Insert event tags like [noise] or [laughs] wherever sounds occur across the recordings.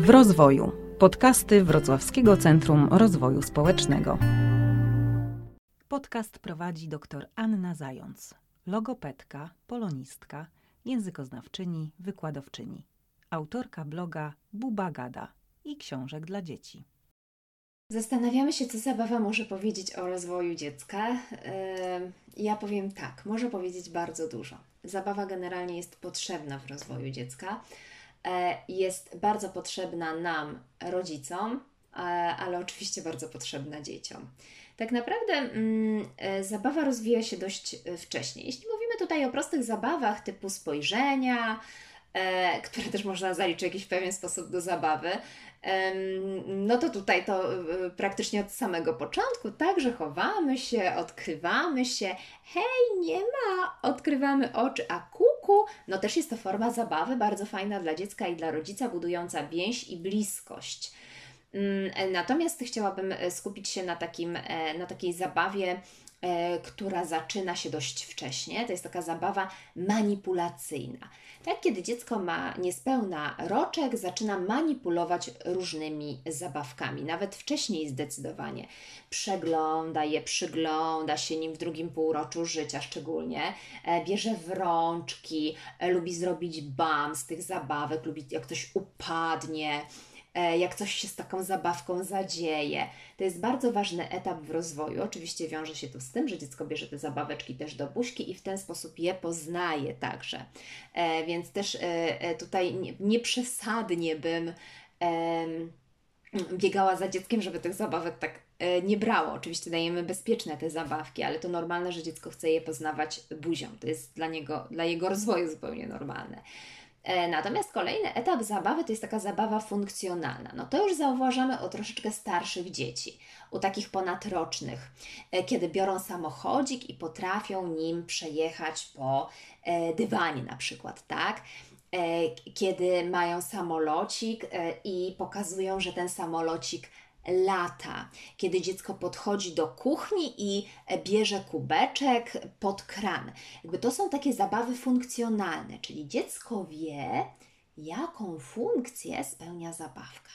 W rozwoju. Podcasty Wrocławskiego Centrum Rozwoju Społecznego. Podcast prowadzi dr Anna Zając, logopedka, polonistka, językoznawczyni, wykładowczyni, autorka bloga Buba Gada i książek dla dzieci. Zastanawiamy się, co zabawa może powiedzieć o rozwoju dziecka. Ja powiem tak, może powiedzieć bardzo dużo. Zabawa generalnie jest potrzebna w rozwoju dziecka. E, jest bardzo potrzebna nam, rodzicom, e, ale oczywiście bardzo potrzebna dzieciom. Tak naprawdę mm, e, zabawa rozwija się dość wcześnie. Jeśli mówimy tutaj o prostych zabawach typu spojrzenia, które też można zaliczyć w jakiś pewien sposób do zabawy, no to tutaj to praktycznie od samego początku, tak, że chowamy się, odkrywamy się, hej, nie ma, odkrywamy oczy, a kuku, no też jest to forma zabawy bardzo fajna dla dziecka i dla rodzica, budująca więź i bliskość. Mm, natomiast chciałabym e, skupić się na, takim, e, na takiej zabawie E, która zaczyna się dość wcześnie. To jest taka zabawa manipulacyjna. Tak, kiedy dziecko ma niespełna roczek, zaczyna manipulować różnymi zabawkami, nawet wcześniej zdecydowanie. Przegląda je, przygląda się nim w drugim półroczu życia szczególnie, e, bierze w rączki, e, lubi zrobić bam z tych zabawek, lubi jak ktoś upadnie, E, jak coś się z taką zabawką zadzieje. To jest bardzo ważny etap w rozwoju. Oczywiście wiąże się to z tym, że dziecko bierze te zabaweczki też do buźki i w ten sposób je poznaje także. E, więc też e, tutaj nieprzesadnie bym biegała za dzieckiem, żeby tych zabawek tak nie brało. Oczywiście dajemy bezpieczne te zabawki, ale to normalne, że dziecko chce je poznawać buzią. To jest dla niego, dla jego rozwoju zupełnie normalne. E, natomiast kolejny etap zabawy to jest taka zabawa funkcjonalna. No to już zauważamy u troszeczkę starszych dzieci, u takich ponadrocznych, e, kiedy biorą samochodzik i potrafią nim przejechać po e, dywanie na przykład, tak? Kiedy mają samolocik i pokazują, że ten samolocik lata, kiedy dziecko podchodzi do kuchni i bierze kubeczek pod kran. Jakby to są takie zabawy funkcjonalne, czyli dziecko wie, jaką funkcję spełnia zabawka.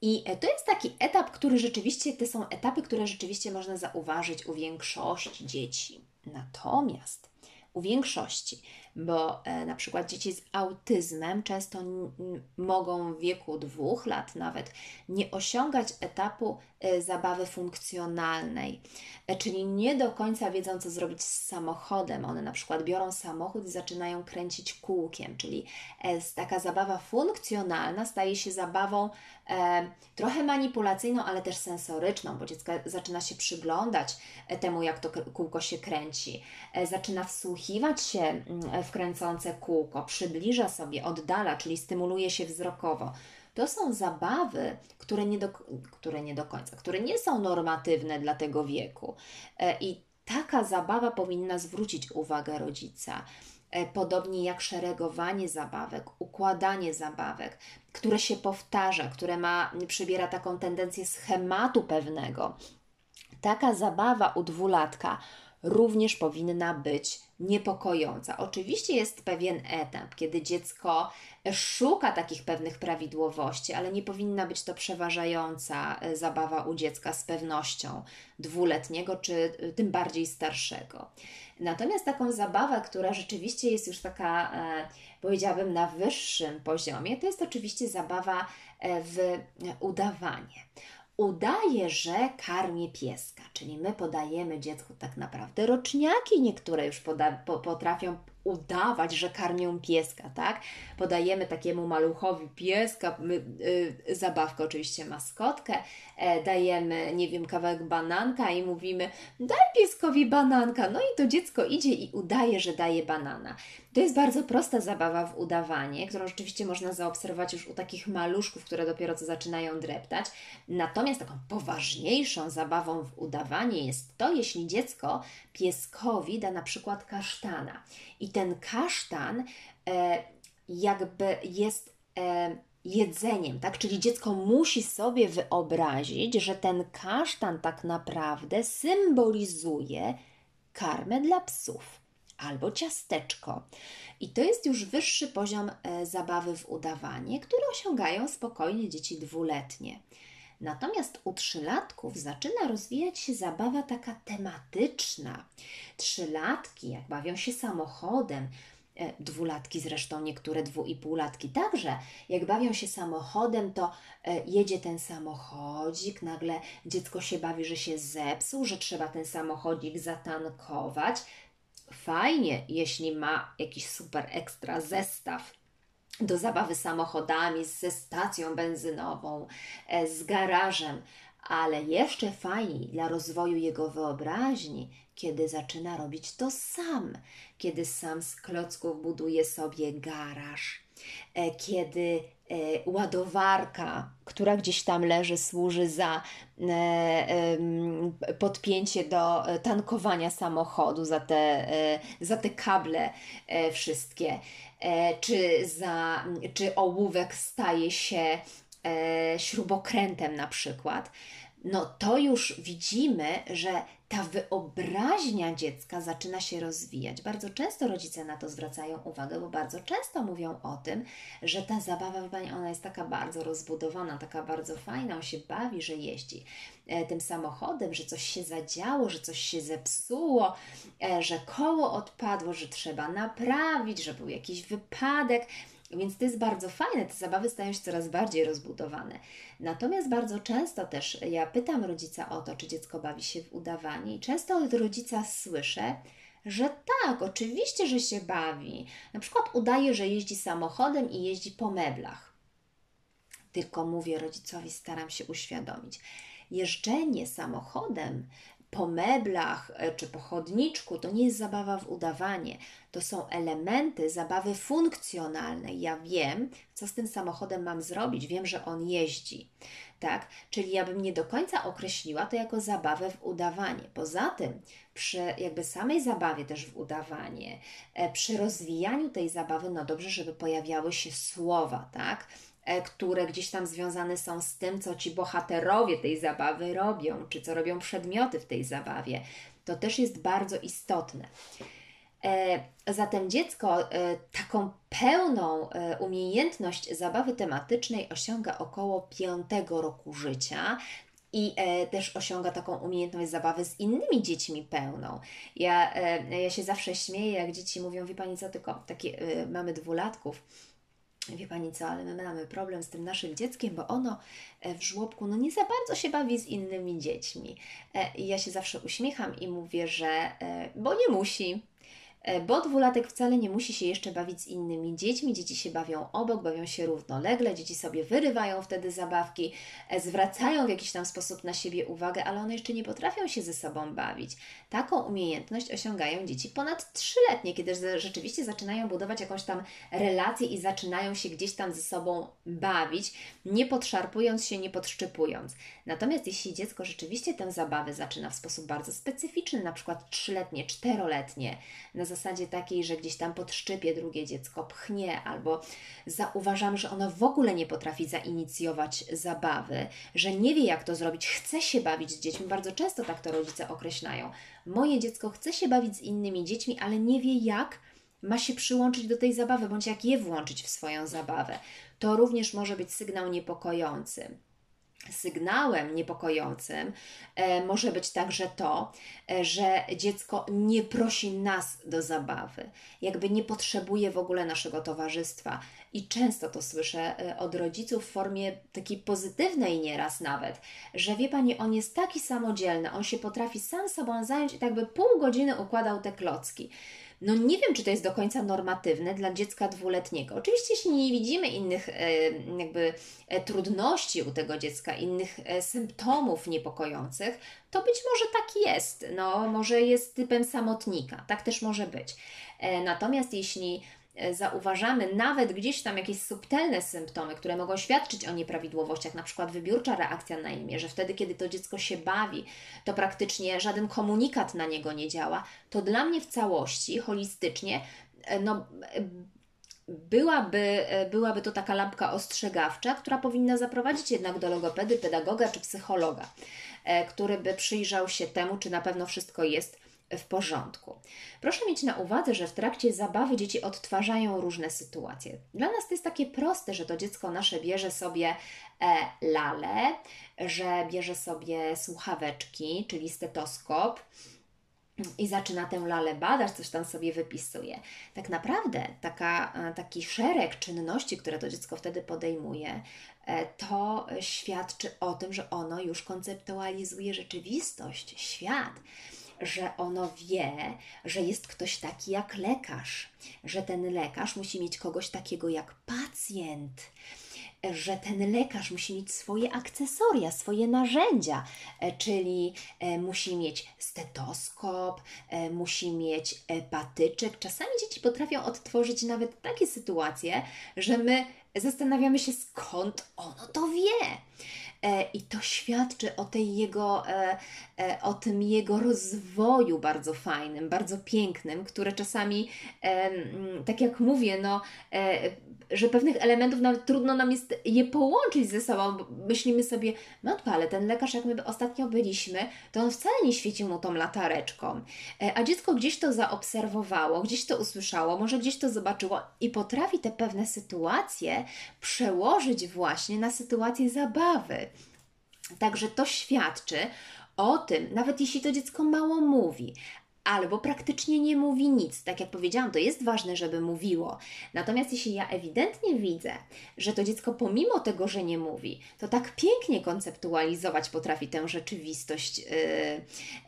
I to jest taki etap, który rzeczywiście, te są etapy, które rzeczywiście można zauważyć u większości dzieci. Natomiast u większości bo e, na przykład dzieci z autyzmem często mogą w wieku dwóch lat nawet nie osiągać etapu zabawy funkcjonalnej, e, czyli nie do końca wiedzą, co zrobić z samochodem. One na przykład biorą samochód i zaczynają kręcić kółkiem, czyli taka zabawa funkcjonalna staje się zabawą trochę manipulacyjną, ale też sensoryczną, bo dziecko zaczyna się przyglądać temu, jak to kółko się kręci, zaczyna wsłuchiwać się mm, w kręcące kółko, przybliża sobie, oddala, czyli stymuluje się wzrokowo. To są zabawy, które nie do, które nie do końca, które nie są normatywne dla tego wieku. E, I taka zabawa powinna zwrócić uwagę rodzica. E, podobnie jak szeregowanie zabawek, układanie zabawek, które się powtarza, które ma, przybiera taką tendencję schematu pewnego. Taka zabawa u dwulatka również powinna być niepokojąca. Oczywiście jest pewien etap, kiedy dziecko szuka takich pewnych prawidłowości, ale nie powinna być to przeważająca e, zabawa u dziecka z pewnością dwuletniego czy e, tym bardziej starszego. Natomiast taką zabawę, która rzeczywiście jest już taka, e, powiedziałabym, na wyższym poziomie, to jest oczywiście zabawa w udawanie udaje, że karmię pieska, czyli my podajemy dziecku tak naprawdę roczniaki, niektóre już poda, po, potrafią udawać, że karmią pieska, tak? Podajemy takiemu maluchowi pieska, my, y, zabawkę oczywiście maskotkę, e, dajemy, nie wiem, kawałek bananka i mówimy daj pieskowi bananka, no i to dziecko idzie i udaje, że daje banana. To jest bardzo prosta zabawa w udawanie, którą rzeczywiście można zaobserwować już u takich maluszków, które dopiero co zaczynają dreptać. Natomiast taką poważniejszą zabawą w udawanie jest to, jeśli dziecko pieskowi da na przykład kasztana. I ten kasztan e, jakby jest e, jedzeniem, tak? Czyli dziecko musi sobie wyobrazić, że ten kasztan tak naprawdę symbolizuje karmę dla psów albo ciasteczko. I to jest już wyższy poziom e, zabawy w udawanie, który osiągają spokojnie dzieci dwuletnie. Natomiast u trzylatków zaczyna rozwijać się zabawa taka tematyczna. Trzylatki, jak bawią się samochodem, e, dwulatki zresztą, niektóre dwu i półlatki także, jak bawią się samochodem, to e, jedzie ten samochodzik, nagle dziecko się bawi, że się zepsuł, że trzeba ten samochodzik zatankować. Fajnie, jeśli ma jakiś super ekstra zestaw do zabawy samochodami, ze stacją benzynową, e, z garażem, ale jeszcze fajniej dla rozwoju jego wyobraźni, kiedy zaczyna robić to sam, kiedy sam z klocków buduje sobie garaż, e, kiedy ładowarka, która gdzieś tam leży, służy za podpięcie do tankowania samochodu, za te, za te kable wszystkie. E, czy, za, czy ołówek staje się e, śrubokrętem na przykład, no to już widzimy, że ta wyobraźnia dziecka zaczyna się rozwijać. Bardzo często rodzice na to zwracają uwagę, bo bardzo często mówią o tym, że ta zabawa, ona jest taka bardzo rozbudowana, taka bardzo fajna, on się bawi, że jeździ e, tym samochodem, że coś się zadziało, że coś się zepsuło, e, że koło odpadło, że trzeba naprawić, że był jakiś wypadek. Więc to jest bardzo fajne, te zabawy stają się coraz bardziej rozbudowane. Natomiast bardzo często też ja pytam rodzica o to, czy dziecko bawi się w udawanie, i często od rodzica słyszę, że tak, oczywiście, że się bawi. Na przykład udaje, że jeździ samochodem i jeździ po meblach. Tylko mówię rodzicowi, staram się uświadomić. Jeżdżenie samochodem po meblach e, czy po chodniczku to nie jest zabawa w udawanie. To są elementy zabawy funkcjonalnej. Ja wiem, co z tym samochodem mam zrobić, wiem, że on jeździ. Tak? Czyli ja bym nie do końca określiła to jako zabawę w udawanie. Poza tym, przy jakby samej zabawie też w udawanie, e, przy rozwijaniu tej zabawy, no dobrze, żeby pojawiały się słowa, tak? E, które gdzieś tam związane są z tym, co ci bohaterowie tej zabawy robią, czy co robią przedmioty w tej zabawie. To też jest bardzo istotne. E, zatem dziecko e, taką pełną umiejętność zabawy tematycznej osiąga około 5 roku życia i też osiąga taką umiejętność zabawy z innymi dziećmi pełną. Ja, ja się zawsze śmieję, jak dzieci mówią, wie Pani co, tylko takie mamy dwulatków, Wie Pani co, ale my mamy problem z tym naszym dzieckiem, bo ono e, w żłobku no nie za bardzo się bawi z innymi dziećmi. E, I ja się zawsze uśmiecham i mówię, że e, bo nie musi, bo dwulatek wcale nie musi się jeszcze bawić z innymi dziećmi. Dzieci się bawią obok, bawią się równolegle, dzieci sobie wyrywają wtedy zabawki, e, zwracają w jakiś tam sposób na siebie uwagę, ale one jeszcze nie potrafią się ze sobą bawić. Taką umiejętność osiągają dzieci ponad trzyletnie, kiedy rzeczywiście zaczynają budować jakąś tam relację i zaczynają się gdzieś tam ze sobą bawić, nie podszarpując się, nie podszczypując. Natomiast jeśli dziecko rzeczywiście tę zabawę zaczyna w sposób bardzo specyficzny, na przykład trzyletnie, czteroletnie, na zasadzie takiej, że gdzieś tam podszczypie drugie dziecko, pchnie, albo zauważam, że ono w ogóle nie potrafi zainicjować zabawy, że nie wie, jak to zrobić, chce się bawić z dziećmi. Bardzo często tak to rodzice określają. Moje dziecko chce się bawić z innymi dziećmi, ale nie wie, jak ma się przyłączyć do tej zabawy, bądź jak je włączyć w swoją zabawę. To również może być sygnał niepokojący. Sygnałem niepokojącym e, może być także to, e, że dziecko nie prosi nas do zabawy, jakby nie potrzebuje w ogóle naszego towarzystwa. I często to słyszę e, od rodziców w formie takiej pozytywnej, nieraz nawet, że wie pani, on jest taki samodzielny, on się potrafi sam sobą zająć i tak by pół godziny układał te klocki. No nie wiem, czy to jest do końca normatywne dla dziecka dwuletniego. Oczywiście, jeśli nie widzimy innych e, jakby e, trudności u tego dziecka, innych e, symptomów niepokojących, to być może tak jest. No, może jest typem samotnika. Tak też może być. Natomiast jeśli zauważamy nawet gdzieś tam jakieś subtelne symptomy, które mogą świadczyć o nieprawidłowościach, na przykład wybiórcza reakcja na imię, że wtedy, kiedy to dziecko się bawi, to praktycznie żaden komunikat na niego nie działa, to dla mnie w całości, holistycznie, e, no, e, byłaby, byłaby to taka lampka ostrzegawcza, która powinna zaprowadzić jednak do logopedy, pedagoga czy psychologa, który by przyjrzał się temu, czy na pewno wszystko jest w porządku. Proszę mieć na uwadze, że w trakcie zabawy dzieci odtwarzają różne sytuacje. Dla nas to jest takie proste, że to dziecko nasze bierze sobie e, lalę, że bierze sobie słuchaweczki, czyli stetoskop i zaczyna tę lalę badać, coś tam sobie wypisuje. Tak naprawdę taka, e, taki szereg czynności, które to dziecko wtedy podejmuje, e, to świadczy o tym, że ono już konceptualizuje rzeczywistość, świat że ono wie, że jest ktoś taki jak lekarz, że ten lekarz musi mieć kogoś takiego jak pacjent, że ten lekarz musi mieć swoje akcesoria, swoje narzędzia, e, czyli e, musi mieć stetoskop, e, musi mieć patyczek. Czasami dzieci potrafią odtworzyć nawet takie sytuacje, że my zastanawiamy się, skąd ono to wie. I to świadczy o, tej jego, o tym jego rozwoju bardzo fajnym, bardzo pięknym, które czasami, tak jak mówię, no, że pewnych elementów nawet trudno nam jest je połączyć ze sobą. Myślimy sobie, matko, ale ten lekarz, jak my ostatnio byliśmy, to on wcale nie świecił mu tą latareczką. E, a dziecko gdzieś to zaobserwowało, gdzieś to usłyszało, może gdzieś to zobaczyło i potrafi te pewne sytuacje przełożyć właśnie na sytuację zabawy. Także to świadczy o tym, nawet jeśli to dziecko mało mówi, albo praktycznie nie mówi nic. Tak jak powiedziałam, to jest ważne, żeby mówiło. Natomiast jeśli ja ewidentnie widzę, że to dziecko pomimo tego, że nie mówi, to tak pięknie konceptualizować potrafi tę rzeczywistość yy,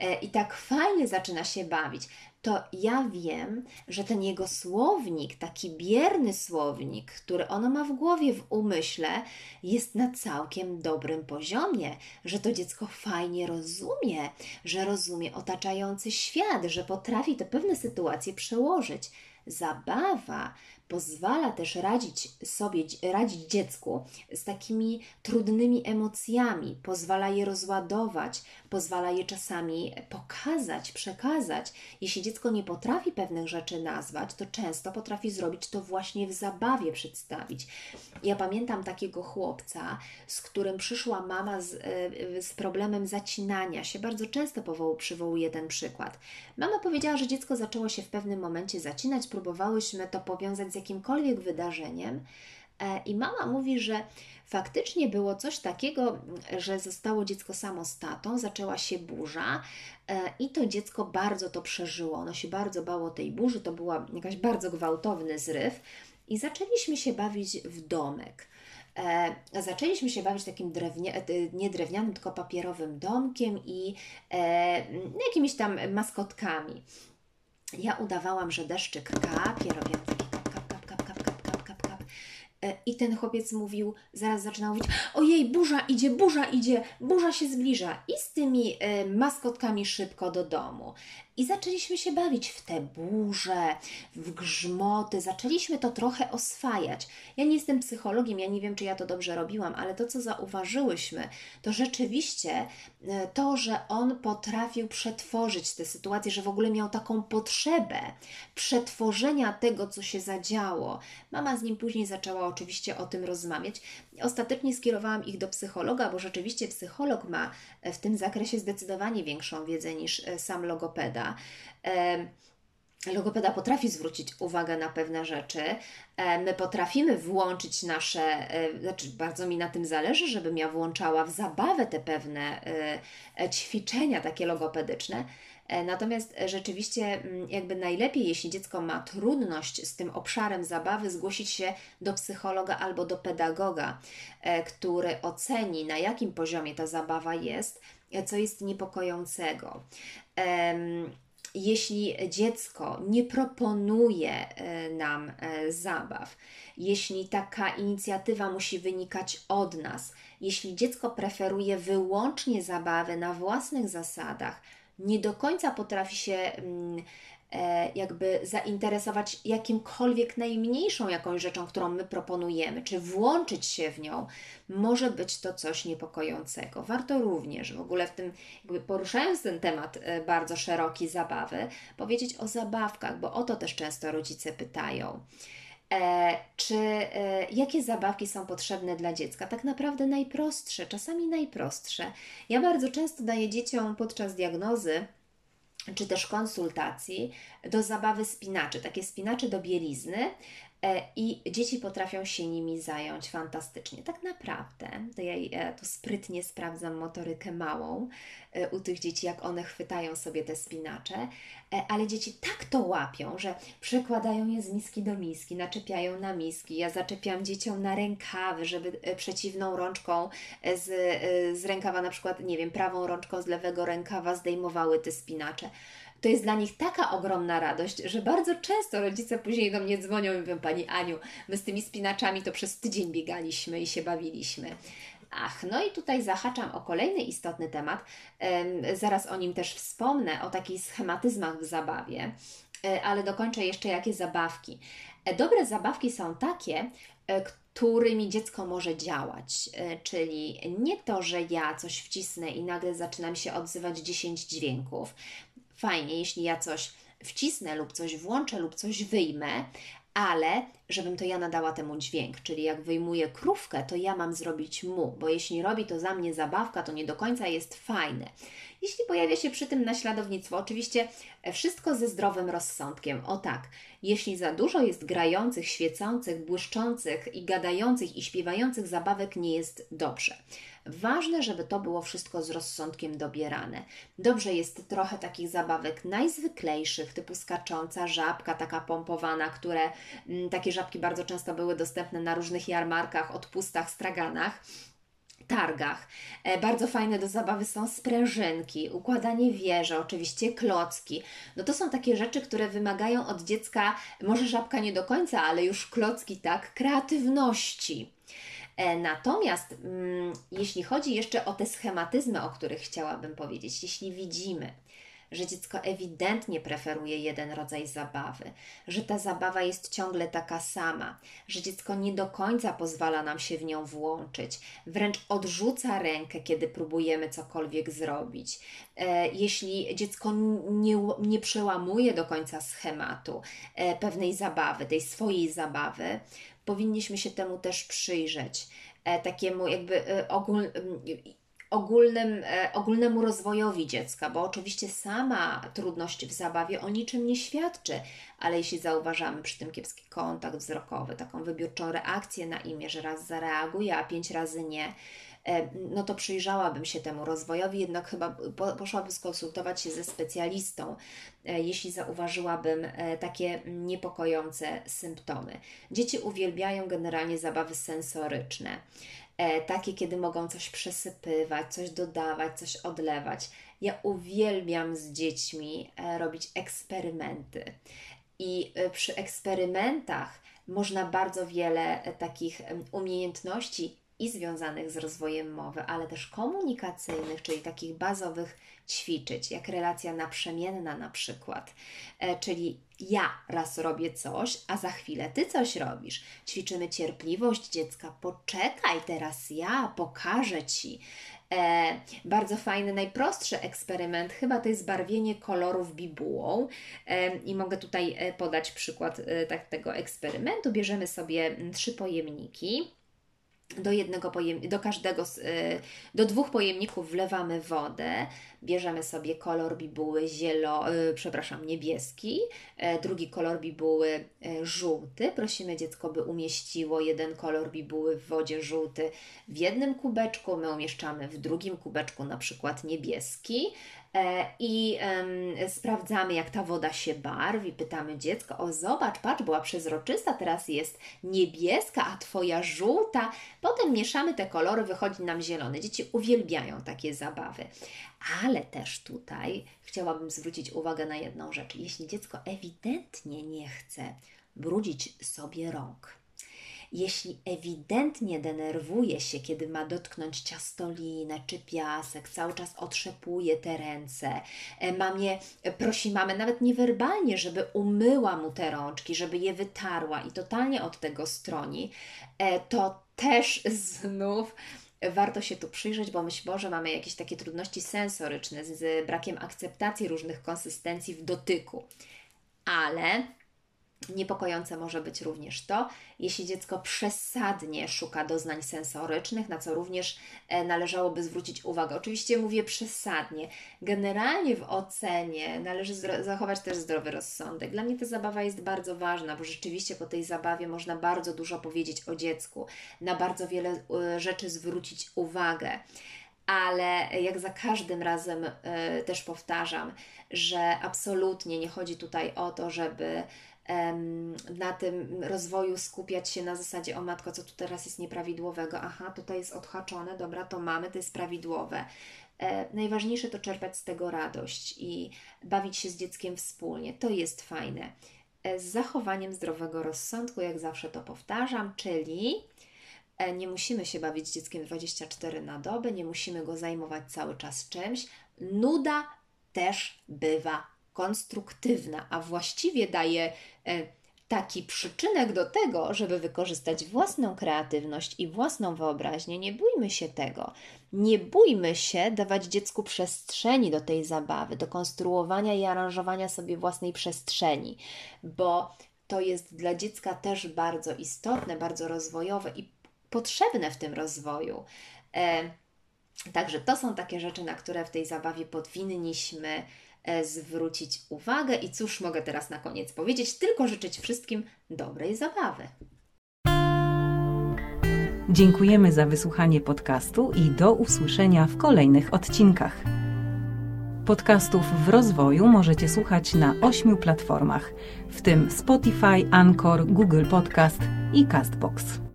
yy, i tak fajnie zaczyna się bawić, to ja wiem, że ten jego słownik, taki bierny słownik, który ono ma w głowie, w umyśle, jest na całkiem dobrym poziomie, że to dziecko fajnie rozumie, że rozumie otaczający świat, że potrafi te pewne sytuacje przełożyć. Zabawa pozwala też radzić sobie, radzić dziecku z takimi trudnymi emocjami, pozwala je rozładować, pozwala je czasami pokazać, przekazać. Jeśli dziecko nie potrafi pewnych rzeczy nazwać, to często potrafi zrobić to właśnie w zabawie przedstawić. Ja pamiętam takiego chłopca, z którym przyszła mama z, e, z problemem zacinania się. Bardzo często powoł, przywołuję ten przykład. Mama powiedziała, że dziecko zaczęło się w pewnym momencie zacinać, próbowałyśmy to powiązać jakimkolwiek wydarzeniem. E, I mama mówi, że faktycznie było coś takiego, że zostało dziecko samostatą, zaczęła się burza e, i to dziecko bardzo to przeżyło. Ono się bardzo bało tej burzy, to była jakaś bardzo gwałtowny zryw i zaczęliśmy się bawić w domek. E, zaczęliśmy się bawić takim drewnia, e, nie drewnianym, tylko papierowym domkiem i jakimiś tam maskotkami. Ja udawałam, że deszczyk kapie, robiłam I ten chłopiec mówił, zaraz zaczynał mówić: Ojej, burza idzie, burza idzie, burza się zbliża. I z tymi e, maskotkami szybko do domu. I zaczęliśmy się bawić w te burze, w grzmoty, zaczęliśmy to trochę oswajać. Ja nie jestem psychologiem, ja nie wiem, czy ja to dobrze robiłam, ale to, co zauważyłyśmy, to rzeczywiście e, to, że on potrafił przetworzyć tę sytuację, że w ogóle miał taką potrzebę przetworzenia tego, co się zadziało. Mama z nim później zaczęła oczywiście o tym rozmawiać. Ostatecznie skierowałam ich do psychologa, bo rzeczywiście psycholog ma e, w tym zakresie zdecydowanie większą wiedzę niż e, sam logopeda. Logopeda potrafi zwrócić uwagę na pewne rzeczy. My potrafimy włączyć nasze, e, znaczy bardzo mi na tym zależy, żebym ja włączała w zabawę te pewne ćwiczenia takie logopedyczne. Natomiast rzeczywiście, mm, jakby najlepiej, jeśli dziecko ma trudność z tym obszarem zabawy, zgłosić się do psychologa albo do pedagoga, który oceni, na jakim poziomie ta zabawa jest, co jest niepokojącego. Jeśli dziecko nie proponuje e, nam e, zabaw, jeśli taka inicjatywa musi wynikać od nas, jeśli dziecko preferuje wyłącznie zabawy na własnych zasadach, nie do końca potrafi się mm, E, jakby zainteresować jakimkolwiek najmniejszą jakąś rzeczą, którą my proponujemy, czy włączyć się w nią, może być to coś niepokojącego. Warto również w ogóle w tym, jakby poruszając ten temat e, bardzo szeroki zabawy, powiedzieć o zabawkach, bo o to też często rodzice pytają. E, czy e, jakie zabawki są potrzebne dla dziecka? Tak naprawdę najprostsze, czasami najprostsze. Ja bardzo często daję dzieciom podczas diagnozy czy też konsultacji do zabawy spinaczy, takie spinacze do bielizny, i dzieci potrafią się nimi zająć fantastycznie. Tak naprawdę, to ja e, to sprytnie sprawdzam motorykę małą e, u tych dzieci, jak one chwytają sobie te spinacze, ale dzieci tak to łapią, że przekładają je z miski do miski, naczepiają na miski. Ja zaczepiam dzieciom na rękawy, żeby przeciwną rączką z, z rękawa, na przykład, nie wiem, prawą rączką z lewego rękawa zdejmowały te spinacze to jest dla nich taka ogromna radość, że bardzo często rodzice później do mnie dzwonią i mówią, Pani Aniu, my z tymi spinaczami to przez tydzień biegaliśmy i się bawiliśmy. Ach, no i tutaj zahaczam o kolejny istotny temat. Zaraz o nim też wspomnę, o takich schematyzmach w zabawie, e, ale dokończę jeszcze jakie zabawki. E, dobre zabawki są takie, e, którymi dziecko może działać. Czyli nie to, że ja coś wcisnę i nagle zaczynam się odzywać 10 dźwięków, fajnie, jeśli ja coś wcisnę lub coś włączę lub coś wyjmę, ale żebym to ja nadała temu dźwięk, czyli jak wyjmuję krówkę, to ja mam zrobić mu, bo jeśli robi to za mnie zabawka, to nie do końca jest fajne. Jeśli pojawia się przy tym naśladownictwo, oczywiście wszystko ze zdrowym rozsądkiem. O tak, jeśli za dużo jest grających, świecących, błyszczących i gadających i śpiewających zabawek, nie jest dobrze. Ważne, żeby to było wszystko z rozsądkiem dobierane. Dobrze jest trochę takich zabawek najzwyklejszych, typu skacząca żabka, taka pompowana, które mm, takie żabki bardzo często były dostępne na różnych jarmarkach, odpustach, straganach targach. E, bardzo fajne do zabawy są sprężynki, układanie wieży, oczywiście klocki. No to są takie rzeczy, które wymagają od dziecka, może żabka nie do końca, ale już klocki tak, kreatywności. E, natomiast mm, jeśli chodzi jeszcze o te schematyzmy, o których chciałabym powiedzieć, jeśli widzimy, że dziecko ewidentnie preferuje jeden rodzaj zabawy, że ta zabawa jest ciągle taka sama, że dziecko nie do końca pozwala nam się w nią włączyć, wręcz odrzuca rękę, kiedy próbujemy cokolwiek zrobić. E, jeśli dziecko nie, nie przełamuje do końca schematu e, pewnej zabawy, tej swojej zabawy, powinniśmy się temu też przyjrzeć, e, takiemu jakby ogól, ogólnym, e, ogólnemu rozwojowi dziecka, bo oczywiście sama trudność w zabawie o niczym nie świadczy, ale jeśli zauważamy przy tym kiepski kontakt wzrokowy, taką wybiórczą reakcję na imię, że raz zareaguje, a pięć razy nie, E, no to przyjrzałabym się temu rozwojowi, jednak chyba poszłabym skonsultować się ze specjalistą, e, jeśli zauważyłabym takie niepokojące symptomy. Dzieci uwielbiają generalnie zabawy sensoryczne. Takie, kiedy mogą coś przesypywać, coś dodawać, coś odlewać. Ja uwielbiam z dziećmi robić eksperymenty. I przy eksperymentach można bardzo wiele takich umiejętności i związanych z rozwojem mowy, ale też komunikacyjnych, czyli takich bazowych ćwiczyć, jak relacja naprzemienna na przykład. E, czyli ja raz robię coś, a za chwilę ty coś robisz. Ćwiczymy cierpliwość dziecka. Poczekaj, teraz ja pokażę ci. E, bardzo fajny, najprostszy eksperyment, chyba to jest barwienie kolorów bibułą. E, I mogę tutaj e, podać przykład e, tak, tego eksperymentu. Bierzemy sobie trzy pojemniki do jednego pojem, do każdego, y, do dwóch pojemników wlewamy wodę, bierzemy sobie kolor bibuły zielo, y, przepraszam, niebieski, e, drugi kolor bibuły e, żółty. Prosimy dziecko, by umieściło jeden kolor bibuły w wodzie żółty w jednym kubeczku, my umieszczamy w drugim kubeczku na przykład niebieski e, i sprawdzamy, jak ta woda się barwi. Pytamy dziecko: O, zobacz, patrz, była przezroczysta, teraz jest niebieska, a twoja żółta. Potem mieszamy te kolory, wychodzi nam zielony. Dzieci uwielbiają takie zabawy. Ale też tutaj chciałabym zwrócić uwagę na jedną rzecz. Jeśli dziecko ewidentnie nie chce brudzić sobie rąk, jeśli ewidentnie denerwuje się, kiedy ma dotknąć ciastolinę czy piasek, cały czas otrzepuje te ręce, e, mamie, prosi mamę nawet niewerbalnie, żeby umyła mu te rączki, żeby je wytarła i totalnie od tego stroni, e, to też [laughs] znów warto się tu przyjrzeć, bo myśl może mamy jakieś takie trudności sensoryczne z brakiem akceptacji różnych konsystencji w dotyku. Ale Niepokojące może być również to, jeśli dziecko przesadnie szuka doznań sensorycznych, na co również e, należałoby zwrócić uwagę. Oczywiście mówię przesadnie. Generalnie w ocenie należy zachować też zdrowy rozsądek. Dla mnie ta zabawa jest bardzo ważna, bo rzeczywiście po tej zabawie można bardzo dużo powiedzieć o dziecku, na bardzo wiele e, rzeczy zwrócić uwagę ale jak za każdym razem y, też powtarzam, że absolutnie nie chodzi tutaj o to, żeby na tym rozwoju skupiać się na zasadzie, o matko, co tu teraz jest nieprawidłowego, aha, tutaj jest odhaczone, dobra, to mamy, to jest prawidłowe. E, najważniejsze to czerpać z tego radość i bawić się z dzieckiem wspólnie. To jest fajne. E, z zachowaniem zdrowego rozsądku, jak zawsze to powtarzam, czyli nie musimy się bawić dzieckiem 24 na dobę, nie musimy go zajmować cały czas czymś. Nuda też bywa konstruktywna, a właściwie daje e, taki przyczynek do tego, żeby wykorzystać własną kreatywność i własną wyobraźnię. Nie bójmy się tego. Nie bójmy się dawać dziecku przestrzeni do tej zabawy, do konstruowania i aranżowania sobie własnej przestrzeni, bo to jest dla dziecka też bardzo istotne, bardzo rozwojowe i potrzebne w tym rozwoju. E, także to są takie rzeczy, na które w tej zabawie powinniśmy E, zwrócić uwagę. I cóż mogę teraz na koniec powiedzieć? Tylko życzyć wszystkim dobrej zabawy. Dziękujemy za wysłuchanie podcastu i do usłyszenia w kolejnych odcinkach. Podcastów w rozwoju możecie słuchać na ośmiu platformach, w tym Spotify, Anchor, Google Podcast i Castbox.